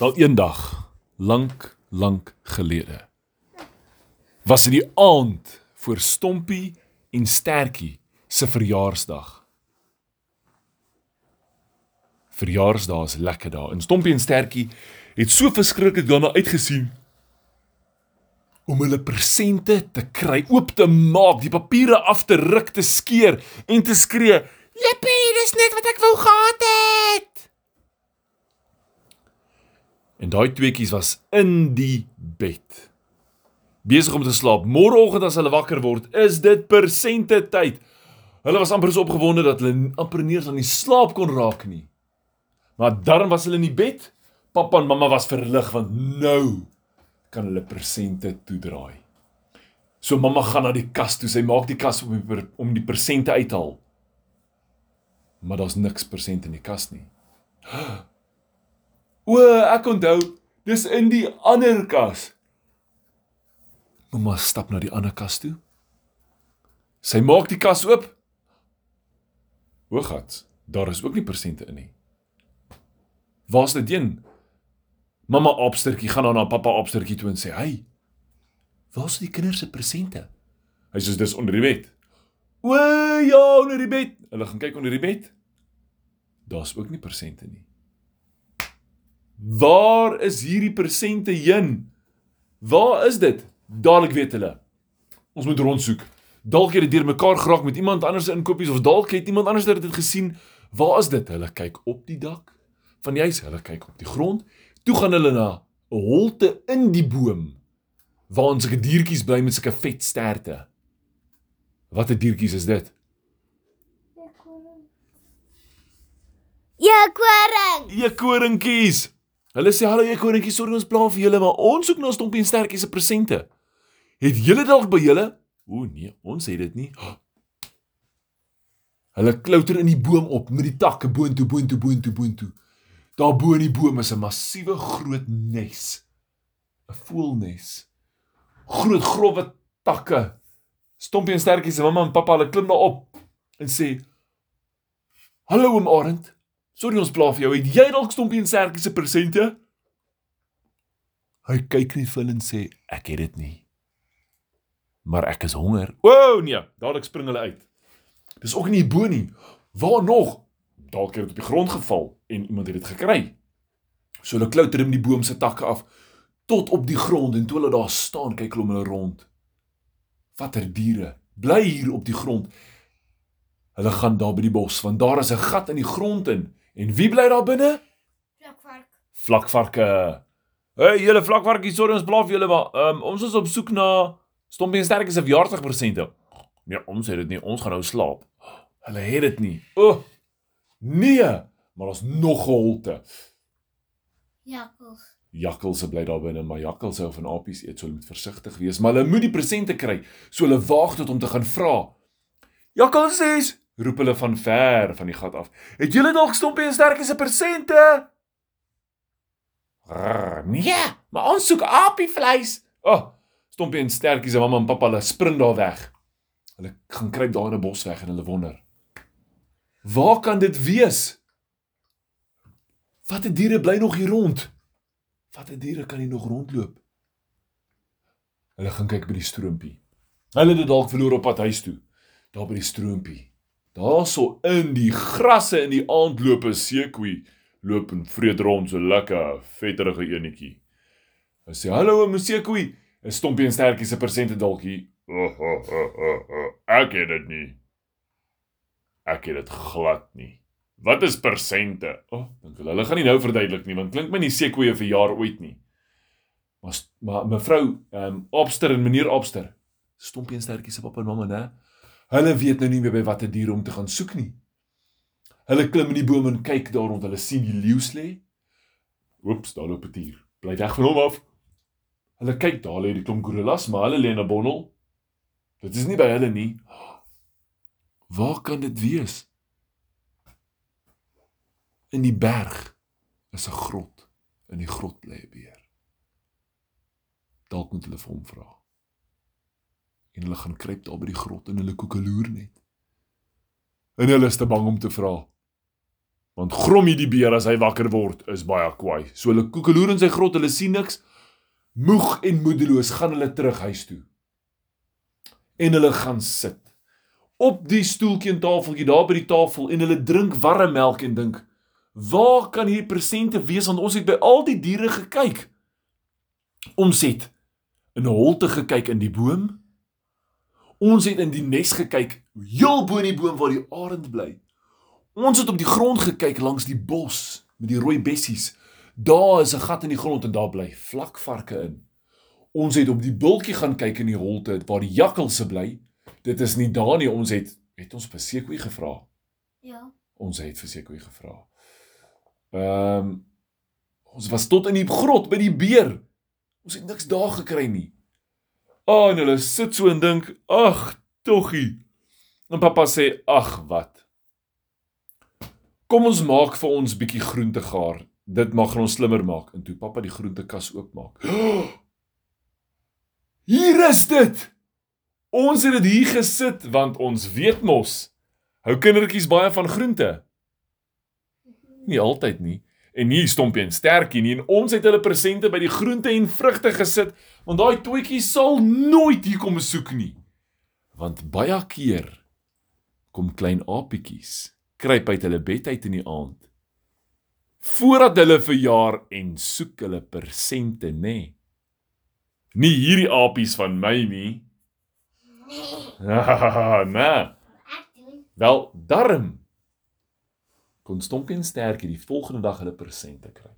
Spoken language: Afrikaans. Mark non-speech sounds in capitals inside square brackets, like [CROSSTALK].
Wel eendag, lank, lank gelede, was dit die aand voor Stompie en Stertjie se verjaarsdag. Verjaarsdae is lekker dae. En Stompie en Stertjie het so verskriklik daarna uitgesien om hulle persente te kry, oop te maak, die papiere af te ruk, te skeer en te skree: "Jippie, dis net wat ek wou gehad het." En daai tweeetjies was in die bed. Besig om te slaap. Môreoggend as hulle wakker word, is dit persente tyd. Hulle was amper so opgewonde dat hulle amper nie eens aan die slaap kon raak nie. Maar dan was hulle in die bed. Pappa en mamma was verlig want nou kan hulle persente toedraai. So mamma gaan na die kas toe. Sy maak die kas om die, om die persente uithaal. Maar daar's niks persente in die kas nie. [GASPS] O, ek onthou, dis in die ander kas. Mamma stap na die ander kas toe. Sy maak die kas oop. Hoogat, daar is ook nie persente in nie. Waar's dit een? Mamma opstertjie gaan dan na pappa opstertjie toe en sê: "Hey, waar's die kinders se persente?" Hy sê dis onder die bed. O ja, onder die bed. Hulle gaan kyk onder die bed. Daar's ook nie persente nie. Waar is hierdie persente heen? Waar is dit? Dadelik weet hulle. Ons moet rondsoek. Dalk het dit deurmekaar geraak met iemand anders se inkopies of dalk het iemand anders dit gesien. Waar is dit? Hulle kyk op die dak van die huis, hulle kyk op die grond. Toe gaan hulle na 'n holte in die boom waar ons sulke diertjies bly met sulke vet sterte. Watter diertjies is dit? Eekoring. Eekoringkies. Hulle sê hallo eekoringkies, sorry ons pla vir julle, maar ons soek na stompie en stertjie se presente. Het julle dalk by julle? O nee, ons het dit nie. Hulle klouter in die boom op met die takke boontoe, boontoe, boontoe, boontoe. Daar bo in die boom is 'n massiewe groot nes. 'n Voelnes. Groot grouwe takke. Stompie en stertjie se mamma en pappa, hulle klim daar op en sê: "Hallo oom Arend. Sorry ons pla vir jou. Het jy dalk Stompie en stertjie se presente?" Hy kyk net vir hulle en sê: "Ek het dit nie." Maar ek is honger. O oh, nee, dadelik spring hulle uit. Dis ook nie bo nie. Waar nog? Dalk het dit op die grond geval en iemand het dit gekry. So hulle klouter in die boom se takke af tot op die grond en toe hulle daar staan, kyk hulle om hulle rond. Watter diere bly hier op die grond? Hulle gaan daar by die bos want daar is 'n gat in die grond in. En wie bly daar binne? Vlakvark. Vlakvarke. Hey, julle vlakvarkies, sorry ons blaaf julle maar. Um, ons is op soek na Stompie en Sterkie se verjaarsdagpresente. Nee, ons het dit nie. Ons gaan nou slaap. Hulle het dit nie. O. Oh, nee, maar daar's nog holte. Jakkals. Jakkalse bly daar binne, maar jakkalse hou van apies eet, so hulle moet versigtig wees, maar hulle moet die presente kry. So hulle waag tot om te gaan vra. Jakkalsies, roep hulle van ver van die gat af. Het julle dalk Stompie en Sterkie se presente? Rrr, nee, maar ons soek apievleis. O, oh, Stompie en Sterkie se mamma en pappa hulle spring daar weg. Hulle gaan kruip daar in 'n bos weg en hulle wonder. Waar kan dit wees? Watter diere bly nog hier rond? Watter diere kan hier nog rondloop? Hulle gaan kyk by die stroompie. Hulle het dit dalk verloor op pad huis toe. Daar by die stroompie. Daarso in die grasse in die aand loop 'n seekoei loop en vreet rond so lekker vetterige enetjie. Hy sê: "Hallo, oom seekoei. Is Stompie en Stertjie se persente dalk hier?" Oh, oh, oh, oh, oh. Ek het dit nie. Ek het dit glad nie. Wat is persente? O, oh, dink hulle, hulle gaan nie nou verduidelik nie, want klink my nie sekoeie vir jaar ooit nie. Maar maar mevrou, ehm um, Opster en meneer Opster, Stompie en Stertjie se pappa en mamma, né? Hulle weet nou nie meer by watter dier om te gaan soek nie. Hulle klim in die boom en kyk daar rond. Hulle sien die leeu lê. Oeps, daar loop 'n dier. Bly weg van hom af. Hulle kyk daar lê die klomp gorillas, maar hulle lê in 'n bondel. Dit is nie by hulle nie. Waar kan dit wees? In die berg is 'n grot. In die grot bly 'n beer. Dalk moet hulle vir hom vra. En hulle gaan kruip daar by die grot en hulle koekeloer net. En hulle is te bang om te vra. Want Grommie die beer as hy wakker word is baie kwaai. So hulle koekeloer in sy grot, hulle sien niks. Moeg en moedeloos gaan hulle terug huis toe. En hulle gaan sit op die stoeltjie en tafeltjie daar by die tafel en hulle drink warm melk en dink: "Waar kan hierdie presente wees want ons het by al die diere gekyk." Ons het in 'n holte gekyk in die boom. Ons het in die nes gekyk heel bo in die boom waar die arend bly. Ons het op die grond gekyk langs die bos met die rooi bessies. Daar is 'n gat in die grond en daar bly vlakvarke in. Ons het op die bultjie gaan kyk in die holte waar die jakkalse bly. Dit is nie daar nie. Ons het het ons vir Sekoe gevra. Ja. Ons het vir Sekoe gevra. Ehm um, ons was tot in die grot by die beer. Ons het niks daar gekry nie. Ah, oh, en hulle sit so en dink, "Ag, toggie." En pappa sê, "Ag, wat? Kom ons maak vir ons bietjie groente gaar. Dit mag ons slimmer maak." En toe pappa die groentekas oopmaak. [GASPS] Hier is dit. Ons het dit hier gesit want ons weet mos hou kindertjies baie van groente. Nie altyd nie. En nie stompie en sterkie nie en ons het hulle presente by die groente en vrugte gesit want daai toetjie sal nooit hier kom besoek nie. Want baie keer kom klein apietjies kruip uit hulle bed uit in die aand voordat hulle verjaar en soek hulle persente nê. Nee. Nie hierdie apies van my nie. nee. [LAUGHS] Doen. Wel, darm kon Stompie en Sterkie die volgende dag hulle persente kry.